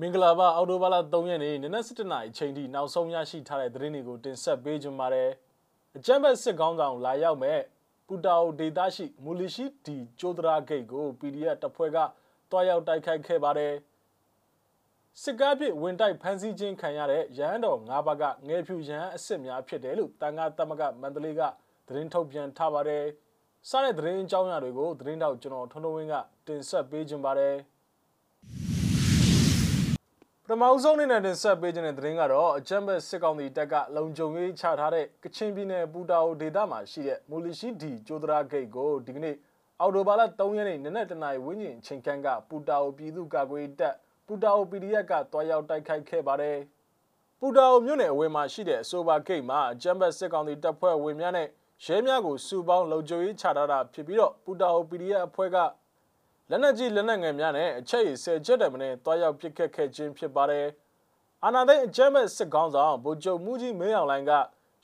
မင်္ဂလာပါအော်တိုဘာလ3ရက်နေ့နနက်7:00နာရီချိန်ထိနောက်ဆုံးရရှိထားတဲ့သတင်းတွေကိုတင်ဆက်ပေးကြပါမယ်။အကြမ်းဖက်စစ်ကောင်းဆောင်လာရောက်မဲ့ပူတာအိုဒေတာရှိမူလီရှိဒီကျိုဒရာဂိတ်ကို PDF တပ်ဖွဲ့ကတွားရောက်တိုက်ခိုက်ခဲ့ပါတယ်။စစ်ကားပြဝင်တိုက်ဖမ်းဆီးခြင်းခံရတဲ့ရဟန်းတော်၅ပါးကငယ်ဖြူရဟန်းအစ်စ်များဖြစ်တယ်လို့တန်ခါတမကမန္တလေးကသတင်းထုတ်ပြန်ထားပါတယ်။စတဲ့သတင်းအကြောင်းအရာတွေကိုသတင်းတောက်ကျွန်တော်ထွန်းထွန်းဝင်းကတင်ဆက်ပေးကြပါမယ်။ ပထမအဆုံးအနေနဲ့တင်ဆက်ပေးခြင်းတဲ့သတင်းကတော့အကြံဘက်စစ်ကောင်စီတပ်ကလုံခြုံရေးချထားတဲ့ကချင်ပြည်နယ်ပူတာအိုဒေသမှာရှိတဲ့မူလီရှိဒီကျိုဒရာဂိတ်ကိုဒီကနေ့အော်တိုဘာလ3ရက်နေ့နနက်တနာရီဝန်းကျင်ချိန်ခန့်ကပူတာအိုပြည်သူ့ကာကွယ်ရေးတပ်ပူတာအို PDF ကတွားရောက်တိုက်ခိုက်ခဲ့ပါတယ်။ပူတာအိုမြို့နယ်အဝေးမှာရှိတဲ့အဆိုဘာဂိတ်မှာအကြံဘက်စစ်ကောင်စီတပ်ဖွဲ့ဝင်များနဲ့ရဲများကိုစုပေါင်းလုံခြုံရေးချထားတာဖြစ်ပြီးတော့ပူတာအို PDF အဖွဲ့က လက်နက်ကြီးလက်နက်ငယ်များနဲ့အချက်ရည်ဆယ်ချက်တည်းမနဲ့တွားရောက်ပစ်ခတ်ခဲ့ခြင်းဖြစ်ပါတယ်။အာနာသိန်းအကြမ်းမဲ့စစ်ကောင်းဆောင်ဗိုလ်ချုပ်မူကြီးမင်းအောင်လှိုင်က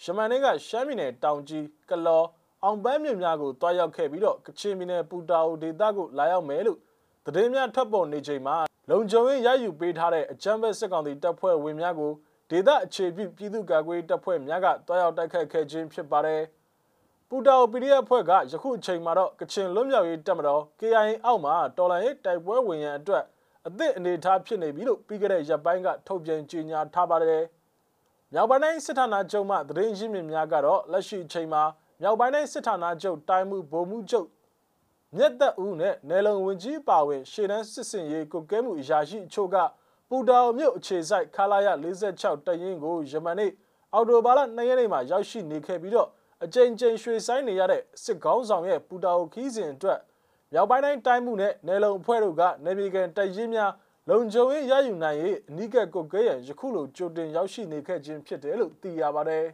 ရှမန်နေကရှမ်းပြည်နယ်တောင်ကြီးကလောအောင်ပန်းမြင့်များကိုတွားရောက်ခဲ့ပြီးတော့ကချင်ပြည်နယ်ပူတာအိုဒေသကိုလာရောက်မယ်လို့သတင်းများထွက်ပေါ်နေချိန်မှာလုံခြုံရေးရယူပေးထားတဲ့အကြမ်းဖက်စစ်ကောင်စီတပ်ဖွဲ့ဝင်များကိုဒေသအခြေပြုပြည်သူ့ကာကွယ်တပ်ဖွဲ့များကတွားရောက်တိုက်ခတ်ခဲ့ခြင်းဖြစ်ပါတယ်။ ပူတာအို PDF အဖွဲ့ကယခုအချိန်မှာတော့ကချင်လွတ်မြောက်ရေးတပ်မတော် KIA အောက်မှာတော်လှန်ရေးတိုက်ပွဲဝင်ရန်အတွက်အသည့်အနေထားဖြစ်နေပြီလို့ပြီးခဲ့တဲ့ရက်ပိုင်းကထုတ်ပြန်ကြေညာထားပါတယ်။မြောက်ပိုင်းတိုင်းစစ်ဌာနချုပ်မှသတင်းရင်းမြစ်များကတော့လက်ရှိအချိန်မှာမြောက်ပိုင်းတိုင်းစစ်ဌာနချုပ်တိုင်းမှုဗိုလ်မှူးချုပ်မြက်သက်ဦးနဲ့နယ်လုံဝင်ကြီးပါဝင်ရှေ့တန်းစစ်စင်ရေးကိုကဲမှုအရာရှိအချို့ကပူတာအိုမြို့အခြေစိုက်ခလာရ46တရင်ကိုယမန်နေ့အော်တိုဘာလ2ရက်နေ့မှာရောက်ရှိနေခဲ့ပြီးတော့ အကြိမ်ကြိမ်ရွှေဆိုင်နေရတဲ့စစ်ကောင်းဆောင်ရဲ့ပူတာအိုခီးစဉ်အတွက်မြောက်ပိုင်းတိုင်းတိုင်းမှုနဲ့နယ်လုံအဖွဲ့တို့ကနေပြည်တော်တရင်များလုံခြုံရေးရယူနိုင်ရေးအနိကကုတ်ကဲရယခုလိုကြိုတင်ရောက်ရှိနေခဲ့ခြင်းဖြစ်တယ်လို့သိရပါတယ်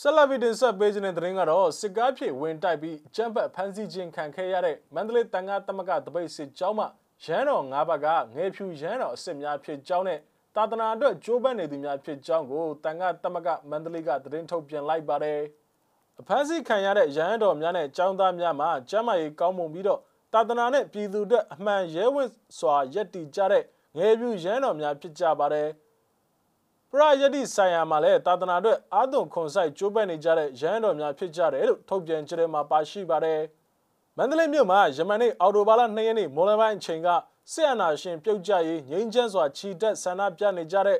ဆလဗီတင်ဆက်ပေးခြင်းတဲ့သတင်းကတော့စစ်ကားဖြစ်ဝင်တိုက်ပြီးကျန်းပတ်ဖမ်းဆီးခြင်းခံခဲ့ရတဲ့မန္တလေးတန်ခါတမကတပိတ်စစ်ကြောင်းမှရန်တော်၅ဘက်ကငယ်ဖြူရန်တော်အစ်စ်များဖြစ်ကြောင်းနဲ့ တာသနာအတွက်ကြိုးပမ်းနေသူများဖြစ်ကြောင်းကိုတန်ခါတမကမန္တလေးကသတင်းထုတ်ပြန်လိုက်ပါတယ်။အဖမ်းဆီးခံရတဲ့ရဟန်းတော်များနဲ့ចောင်းသားများမှာကျမ်းမာရေးကောင်းမွန်ပြီးတော့တာသနာနဲ့ပြည်သူအတွက်အမှန်ရဲဝံ့စွာယက်တီကြတဲ့ငယ်ပြူရဟန်းတော်များဖြစ်ကြပါတယ်။ပရယတိဆိုင်ရာမှာလည်းတာသနာအတွက်အာသွန်ခွန်ဆိုင်ကျိုးပမ်းနေကြတဲ့ရဟန်းတော်များဖြစ်ကြတယ်လို့ထုတ်ပြန်ကြတဲ့မှာပါရှိပါတယ်။မန္တလေးမြို့မှာယမန်နေ့အော်တိုဘာလ2ရက်နေ့မော်လပိုင်းအချိန်က စစ်အာဏာရှင်ပြုတ်ကျရေးငြိမ်းချမ်းစွာခြိတက်ဆန္ဒပြနေကြတဲ့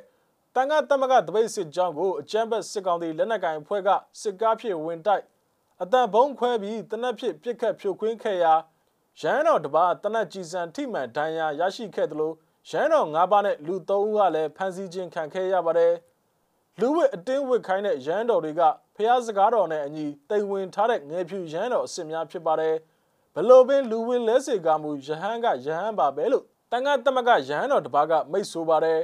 တန်ခါတမကတပိတ်စစ်ကြောင်းကိုအကြမ်းဖက်စစ်ကောင်စီလက်နက်ကိုင်အဖွဲ့ကစစ်ကားဖြင့်ဝင်တိုက်အတန်ဘုံခွဲပြီးတနက်ဖြစ်ပစ်ခတ်ဖြိုခွင်းခဲ့ရာရန်တော်တပါတနက်ကြီးစံထိမှန်ဒဏ်ရာရရှိခဲ့သလိုရန်တော်၅ပါးနဲ့လူ၃ဦးကလည်းဖမ်းဆီးခြင်းခံခဲ့ရပါတယ်လူဝစ်အတင်းဝစ်ခိုင်းတဲ့ရန်တော်တွေကဖျားစကားတော်နဲ့အညီတိမ်ဝင်ထားတဲ့ငယ်ဖြူရန်တော်အစ်စ်များဖြစ်ပါတယ်။ ဘလို့ပင်လူဝင်လဲစေကမှုယဟန်ကယဟန်ပါပဲလို့တန်ခါတမကယဟန်တော်တပါးကမိတ်ဆိုပါတယ်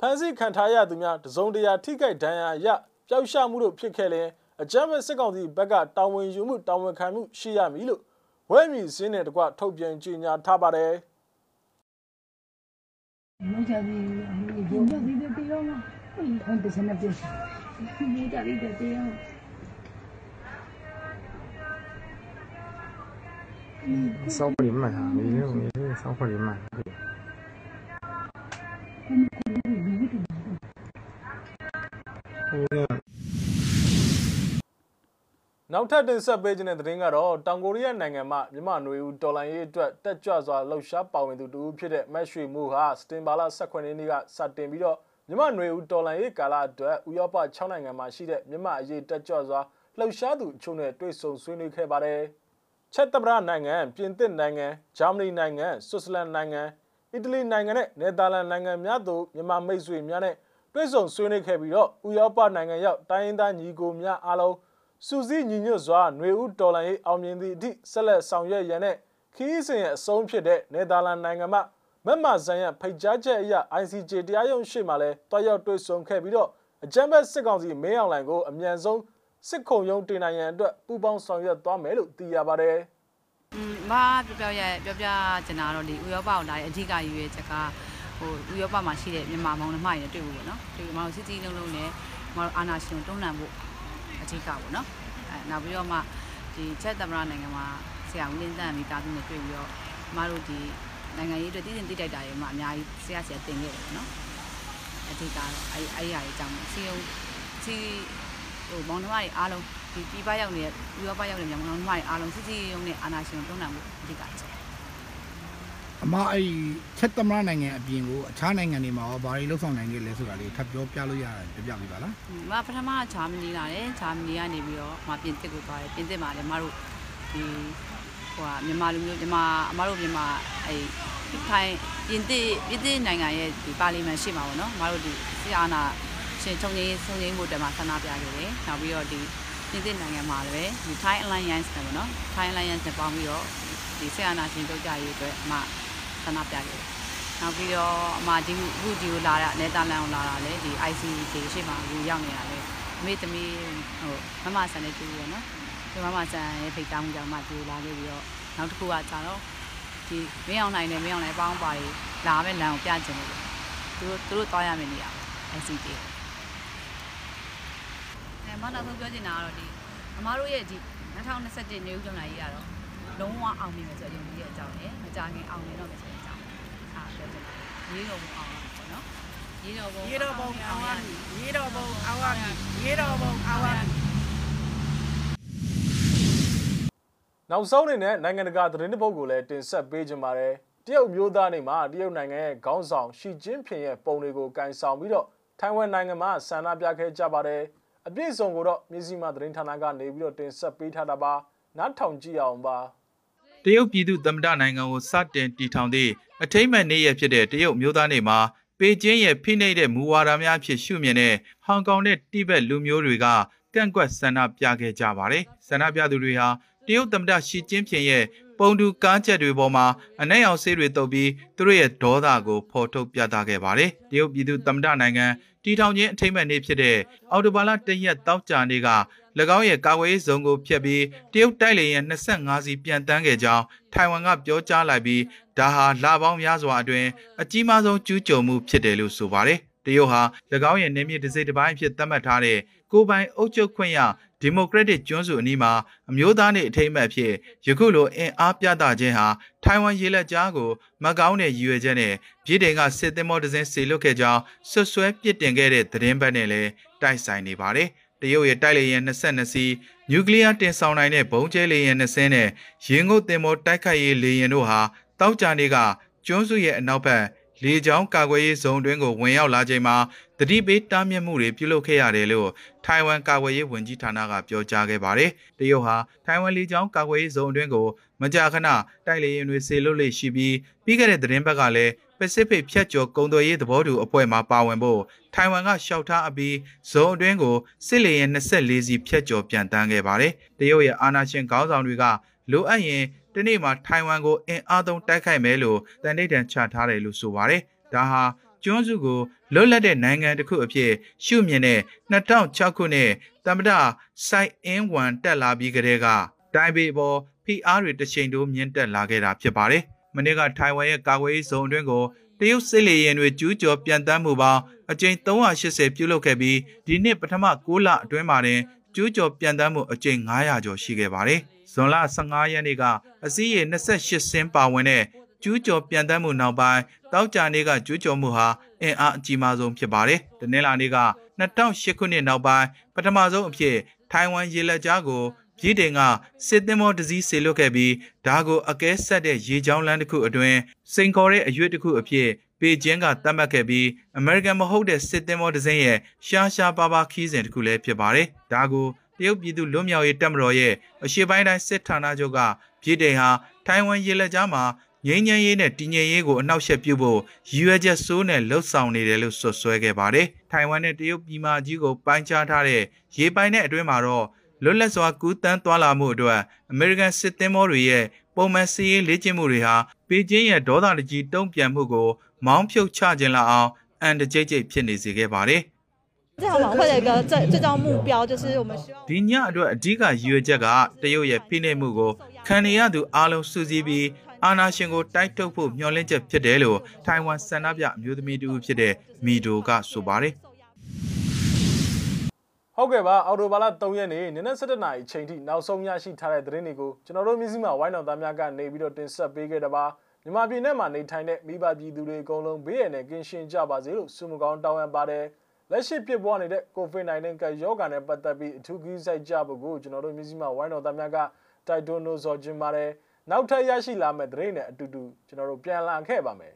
ဖန်စီခံထားရသူများတစုံတရာထိခိုက်ဒဏ်ရာရပျောက်ရှမှုတို့ဖြစ်ခဲ့ရင်အကြမ်းဖက်စစ်ကောင်စီဘက်ကတာဝန်ယူမှုတာဝန်ခံမှုရှိရမည်လို့ဝဲမြီစင်းနဲ့တကွထုတ်ပြန်ကြေညာထားပါတယ်မကြဘူးအမေဒီတော့ဒီတေးရောမှာဟန်တစနေပြည့်ဒီ စောက်ဖွက်တွေမှန်တာမီးလေးမီးလေးစောက်ဖွက်တွေမှန်တာဟိုကနောက်ထပ်တင်ဆက်ပေးခြင်းတဲ့သတင်းကတော့တောင်ကိုရီးယားနိုင်ငံမှာမြန်မာနွေဦးတော်လိုင်းရေးအတွက်တက်ကြွစွာလှုပ်ရှားပါဝင်သူတူဖြစ်တဲ့မက်ရွှေမိုးဟာစတင်ဘာလ18ရက်နေ့ကစတင်ပြီးတော့မြန်မာနွေဦးတော်လိုင်းရေးကာလအတွက်ဥရောပ6နိုင်ငံမှာရှိတဲ့မြန်မာအရေးတက်ကြွစွာလှုပ်ရှားသူအချို့နဲ့တွေ့ဆုံဆွေးနွေးခဲ့ပါတယ်။ ချက်သမ္မတနိုင်ငံပြင်သစ်နိုင်ငံဂျာမနီနိုင်ငံဆွစ်ဇာလန်နိုင်ငံအီတလီနိုင်ငံနဲ့နယ်သာလန်နိုင်ငံများသို့မြန်မာမိတ်ဆွေများနဲ့တွဲဆုံဆွေးနွေးခဲ့ပြီးတော့ဥရောပနိုင်ငံရောက်တိုင်းရင်းသားညီကိုများအားလုံးစူးစီးညီညွတ်စွာຫນွေဦးတော်လှန်ရေးအောင်မြင်သည့်အထိဆက်လက်ဆောင်ရွက်ရန်နဲ့ခီးစဉ်ရဲ့အဆုံးဖြစ်တဲ့နယ်သာလန်နိုင်ငံမှမက်မာဇန်ရဲ့ဖိတ်ကြားချက်အရ ICJ တရားရုံးရှေ့မှာလဲတွားရောက်တွေ့ဆုံခဲ့ပြီးတော့အကြမ်းဖက်စစ်ကောင်စီမင်းအောင်လှိုင်ကိုအမြန်ဆုံး စစ်ခုံရုံးတင်နိုင်ရန်အတွက်ပူးပေါင်းဆောင်ရွက်သွားမယ်လို့သိရပါတယ်။อืมမပြောပြောရပြောပြချင်တာတော့ဒီဥရောပကိုလာတဲ့အဓိကရည်ရွယ်ချက်ကဟိုဥရောပမှာရှိတဲ့မြန်မာမောင်နှမတွေတွေ့ဖို့ပေါ့နော်။ဒီမောင်စစ်ကြီးလုံးလုံးနဲ့မောင်အာနာရှင်တွန်းလှန်ဖို့အဓိကပေါ့နော်။အဲနောက်ပြီးတော့မှဒီချက်သမရနိုင်ငံမှာဆရာဦးလင်းတန်မိသားစုနဲ့တွေ့ပြီးတော့ဟကျမတို့ဒီနိုင်ငံရေးအတွက်တည်တင်တည်တိုက်တာတွေမှာအများကြီးဆရာဆရာတင်ခဲ့တယ်နော်အဓိကတော့အဲ့အဲ့ဒီအရာတွေအကြောင်းစီယုံစီ ဟိုမောင်နှမတွေအားလုံးဒီပြည်ပရောက်နေတဲ့ဥရောပရောက်နေတဲ့မောင်နှမတွေအားလုံးစီစီယုံနဲ့အာနာရှင်ကိုတွန်းလှန်ဖို့အဓိကချက်အမအဲ့ဒီချက်သမရနိုင်ငံအပြင်ကိုအခြားနိုင်ငံတွေမှာရောဘာတွေလှုပ်ဆောင်နိုင်ခဲ့လဲဆိုတာလေးထပ်ပြောပြလို့ရတယ်ပြပြပေးပါလားမပထမဂျာမနီလာတယ်ဂျာမနီကနေပြီးတော့မပြင်သစ်ကိုသွားတယ်ပြင်သစ်မှာလည်းမတို့ဒီဟိုကမြန်မာလူမျိုးမြန်မာအမတို့မြန်မာအဲ့ခိုင်ပြင်သစ်ပြင်သစ်နိုင်ငံရဲ့ဒီပါလီမန်ရှိမှာပေါ့နော်မတို့ဒီစီအာနာ ရှင်ချုံငင်းချုံငင်းဖို့တက်မှာဆန္ဒပြခဲ့တယ်နောက်ပြီးတော့ဒီပြင်သစ်နိုင်ငံမှာလည်းဒီ Thai Alliance နဲ့ပေါ့နော် Thai Alliance နဲ့ပေါင်းပြီးတော့ဒီဆီအာနာရှင်တို့ကြရေးအတွက်အမဆန္ဒပြခဲ့တယ်နောက်ပြီးတော့အမဒီခုဒီကိုလာတာနယ်သာလန်ကိုလာတာလေဒီ ICC ရှေ့မှာကိုရောက်နေတာလေအမေသမီးဟိုမမဆန်နဲ့တူရနော်ဒီမမဆန်ရဲ့ဖိတ်တောင်းကြောင့်မှဒီကိုလာခဲ့ပြီးတော့နောက်တစ်ခုကကြတော့ဒီမင်းအောင်နိုင်နဲ့မင်းအောင်နိုင်ပေါင်းပါတွေလာမဲ့လမ်းကိုပြချင်တယ်သူတို့သူတို့သွားရမယ့်နေရာ ICC အဲ မနောက်ဆုံးပြောချင်တာကတော့ဒီအမားတို့ရဲ့ဒီ2021နေဦးကျောင်းလာရေးကတော့လုံးဝအောင်မြင်မယ်ဆိုရင်ဒီရဲ့အကြောင်းရယ်မကြခင်အောင်မြင်တော့မယ်ဆိုတဲ့အကြောင်းအားပြောချင်တယ်ရေးတော်ဘုံအောင်ပါပေါ့နော်ရေးတော်ဘုံရေတော်ဘုံအောင်ရမည်ရေတော်ဘုံအောင်ရမည်ရေတော်ဘုံအောင်ရမည်နောက်ဆုံးအနေနဲ့နိုင်ငံတကာသတင်းတစ်ပုဒ်ကိုလည်းတင်ဆက်ပေးကြပါမယ်တရုတ်မျိုးသားနေမှာတရုတ်နိုင်ငံရဲ့ခေါင်းဆောင်ရှီကျင်းဖင်ရဲ့ပုံတွေကိုကန်ဆောင်ပြီးတော့ထိုင်ဝမ်နိုင်ငံမှာဆန္ဒပြခဲ့ကြပါတယ် အပြည့်စုံကိုတော့မြစည်းမသတင်းဌာနကနေပြီးတော့တင်ဆက်ပေးထားတာပါနားထောင်ကြည့်အောင်ပါတရုတ်ပြည်သူသမ္မတနိုင်ငံကိုစတင်တည်ထောင်သည့်အထိမ့်မဲ့နေ့ရက်ဖြစ်တဲ့တရုတ်မျိုးသားနေ့မှာပေကျင်းရဲ့ဖိနှိပ်တဲ့မူဝါဒများဖြစ်ရှုမြင်တဲ့ဟောင်ကောင်နဲ့တိဘက်လူမျိုးတွေကကန့်ကွက်ဆန္ဒပြခဲ့ကြပါတယ်။ဆန္ဒပြသူတွေဟာတရုတ်သမ္မတရှီကျင်းဖျင်ရဲ့ ပုံတူကားချက်တွေပေါ်မှာအနက်ရောင်ဆေးတွေတုပ်ပြီးသူတို့ရဲ့ဒေါသကိုဖော်ထုတ်ပြသခဲ့ပါတယ်။တရုတ်ပြည်သူသမ္မတနိုင်ငံတည်ထောင်ခြင်းအထိမ့်မဲ့နေ့ဖြစ်တဲ့အော်တိုဘာလ၁ရက်တောက်ကြနေ့က၎င်းရဲ့ကာကွယ်ရေးဇုံကိုဖျက်ပြီးတရုတ်တိုက်လေယာဉ်25စီပြန်တန်းခဲ့ကြောင်းထိုင်ဝမ်ကပြောကြားလိုက်ပြီးဒါဟာလပေါင်းများစွာအတွင်းအကြီးမားဆုံးကျူးကျော်မှုဖြစ်တယ်လို့ဆိုပါတယ်။တရုတ်ဟာ၎င်းရဲ့နေမြေတစ်စိတ်တစ်ပိုင်းဖြစ်သတ်မှတ်ထားတဲ့ကိုယ်ပိုင်အုပ်ချုပ်ခွင့်ရ ဒီမိုကရက်တစ်ကျွန်းစုအနီးမှာအမျိုးသားနေအထိမ့်မဲ့ဖြစ်ယခုလိုအင်အားပြသခြင်းဟာထိုင်ဝမ်ရေလက်ကြားကိုမကောင်းတဲ့ရည်ရွယ်ချက်နဲ့ပြည်တိုင်ကစစ်သင်္ဘောတစ်စင်းစေလွတ်ခဲ့ကြောင်းဆွဆွဲပစ်တင်ခဲ့တဲ့သတင်းပတ်နဲ့လည်းတိုက်ဆိုင်နေပါတယ်။တရုတ်ရဲ့တိုက်လေယာဉ်22စီးနျူကလ িয়ার တင်ဆောင်နိုင်တဲ့ဘုံကျဲလေယာဉ်20စင်းနဲ့ရင်ငုတ်သင်္ဘောတိုက်ခိုက်ရေးလေယာဉ်တို့ဟာတောက်ကြနေကကျွန်းစုရဲ့အနောက်ဘက်လေကြောင်းကာကွယ်ရေးဇုံတွင်းကိုဝင်ရောက်လာချိန်မှာ တတိပေးတားမြစ်မှုတွေပြုလုပ်ခဲ့ရတယ်လို့ထိုင်ဝမ်ကာကွယ်ရေးဝန်ကြီးဌာနကပြောကြားခဲ့ပါတယ်။တရုတ်ဟာထိုင်ဝမ်လေကြောင်းကာကွယ်ရေးဇုံတွင်းကိုမကြာခဏတိုက်လေယာဉ်တွေဆေလွတ်လေရှိပြီးပြီးခဲ့တဲ့သတင်းပတ်ကလည်း Pacific ဖြတ်ကျော်ကုန်သွယ်ရေးသဘောတူအဖွဲ့မှာပါဝင်ဖို့ထိုင်ဝမ်ကရှောက်ထားအပြီးဇုံအတွင်းကိုစစ်လေယာဉ်24စီးဖြတ်ကျော်ပြန်တန်းခဲ့ပါတယ်။တရုတ်ရဲ့အာဏာရှင်ခေါင်းဆောင်တွေကလိုအပ်ရင်ဒီနေ့မှာထိုင်ဝမ်ကိုအင်အားသုံးတိုက်ခိုက်မယ်လို့တန်ဋိဌာန်ချထားတယ်လို့ဆိုပါတယ်။ဒါဟာ ကျွန်းစုကိုလွတ်လပ်တဲ့နိုင်ငံတစ်ခုအဖြစ်ရှုမြင်တဲ့2006ခုနှစ်သမ္မတစိုက်အင်းဝမ်တက်လာပြီးကတည်းကတိုင်ပေပေါ် PR တွေတစ်ချိန်တိုးမြင့်တက်လာခဲ့တာဖြစ်ပါတယ်။မနေ့ကထိုင်ဝမ်ရဲ့ကာကွယ်ရေးဇုံအတွင်းကိုတရုတ်စစ်လေယာဉ်တွေကျူးကျော်ပြန်တမ်းမှုပေါင်းအကြိမ်380ပြုလုပ်ခဲ့ပြီးဒီနှစ်ပထမ6လအတွင်းမှာတင်ကျူးကျော်ပြန်တမ်းမှုအကြိမ်900ကျော်ရှိခဲ့ပါတယ်။ဇွန်လ15ရက်နေ့ကအစည်းအဝေး28စင်းပါဝင်တဲ့ ကျူးကျော်ပြန်တမ်းမှုနောက်ပိုင်းတောက်ကြနေ့ကကျူးကျော်မှုဟာအင်အားအကြီးမားဆုံးဖြစ်ပါတယ်။တနင်္လာနေ့က2008ခုနှစ်နောက်ပိုင်းပထမဆုံးအဖြစ်ထိုင်ဝမ်ရေလက်ကြားကိုပြည်တင်ကစစ်သင်္ဘောတစ်စီးဆေလွတ်ခဲ့ပြီးဒါကိုအကဲဆက်တဲ့ရေချောင်းလမ်းတစ်ခုအတွင်းစိန်ခေါ်တဲ့အရွက်တစ်ခုအဖြစ်ပေကျင်းကသတ်မှတ်ခဲ့ပြီးအမေရိကန်မဟုတ်တဲ့စစ်သင်္ဘောတစ်စင်းရဲ့ရှားရှားပါးပါးခီးစဉ်တစ်ခုလည်းဖြစ်ပါတယ်။ဒါကိုတရုတ်ပြည်သူလွတ်မြောက်ရေးတပ်မတော်ရဲ့အရှေ့ပိုင်းတိုင်းစစ်ဌာနချုပ်ကပြည်တင်ဟာထိုင်ဝမ်ရေလက်ကြားမှာ ငြိမ်းချမ်းရေးနဲ့တည်ငြိမ်ရေးကိုအနှောက်အယှက်ပြုဖို့ရည်ရွယ်ချက်စိုးနဲ့လှုပ်ဆောင်နေတယ်လို့ဆွဆွဲခဲ့ပါတယ်။ထိုင်ဝမ်နဲ့တရုတ်ပြည်မကြီးကိုပိုင်းခြားထားတဲ့ရေပိုင်တဲ့အတွင်းမှာတော့လွတ်လပ်စွာကူးတန်းသွားလာမှုအတွက်အမေရိကန်စစ်သင်္ဘောတွေရဲ့ပုံမှန်စီးရေးလေ့ကျင့်မှုတွေဟာပေကျင်းရဲ့ဒေါသတကြီးတုံ့ပြန်မှုကိုမောင်းဖြုတ်ချခြင်းလာအောင်အန်တကြိတ်ကြိတ်ဖြစ်နေစေခဲ့ပါတယ်။ 这场晚会的一个最最终目标就是我们希望 ဒီညအတွက်အဓိကရည်ရွယ်ချက်ကတရုတ်ရဲ့ဖိနှိပ်မှုကိုခံနေရသူအလုံးစုစည်းပြီး အာဏာရှင်ကိုတိုက်ထုတ်ဖို့မျှော်လင့်ချက်ဖြစ်တယ်လို့ထိုင်ဝမ်ဆန္ဒပြအမျိုးသမီးတူဖြစ်တဲ့မီဒိုကဆိုပါတယ်ဟုတ်ကဲ့ပါအော်တိုဘာလ3ရက်နေ့နနက်7:00နာရီချိန်ထိနောက်ဆုံးရရှိထားတဲ့သတင်းတွေကိုကျွန်တော်တို့မျိုးစိမဝိုင်းတော်သားများကနေပြီးတော့တင်ဆက်ပေးခဲ့တာပါမြန်မာပြည်နဲ့မှာနေထိုင်တဲ့မိဘပြည်သူတွေအကုန်လုံးဘေးရန်နဲ့ကင်းရှင်းကြပါစေလို့ဆုမကောင်းတောင်းအပ်ပါတယ်လက်ရှိဖြစ်ပေါ်နေတဲ့ COVID-19 ကရောဂါနဲ့ပတ်သက်ပြီးအထူးကြီးစိုက်ကြဖို့ကိုကျွန်တော်တို့မျိုးစိမဝိုင်းတော်သားများကတိုက်တွန်းလို့ဆိုခြင်းပါတယ်။ နောက်ထပ်ရရှိလာမယ့်သတင်းနဲ့အတူတူကျွန်တော်တို့ပြန်လာခဲ့ပါမယ်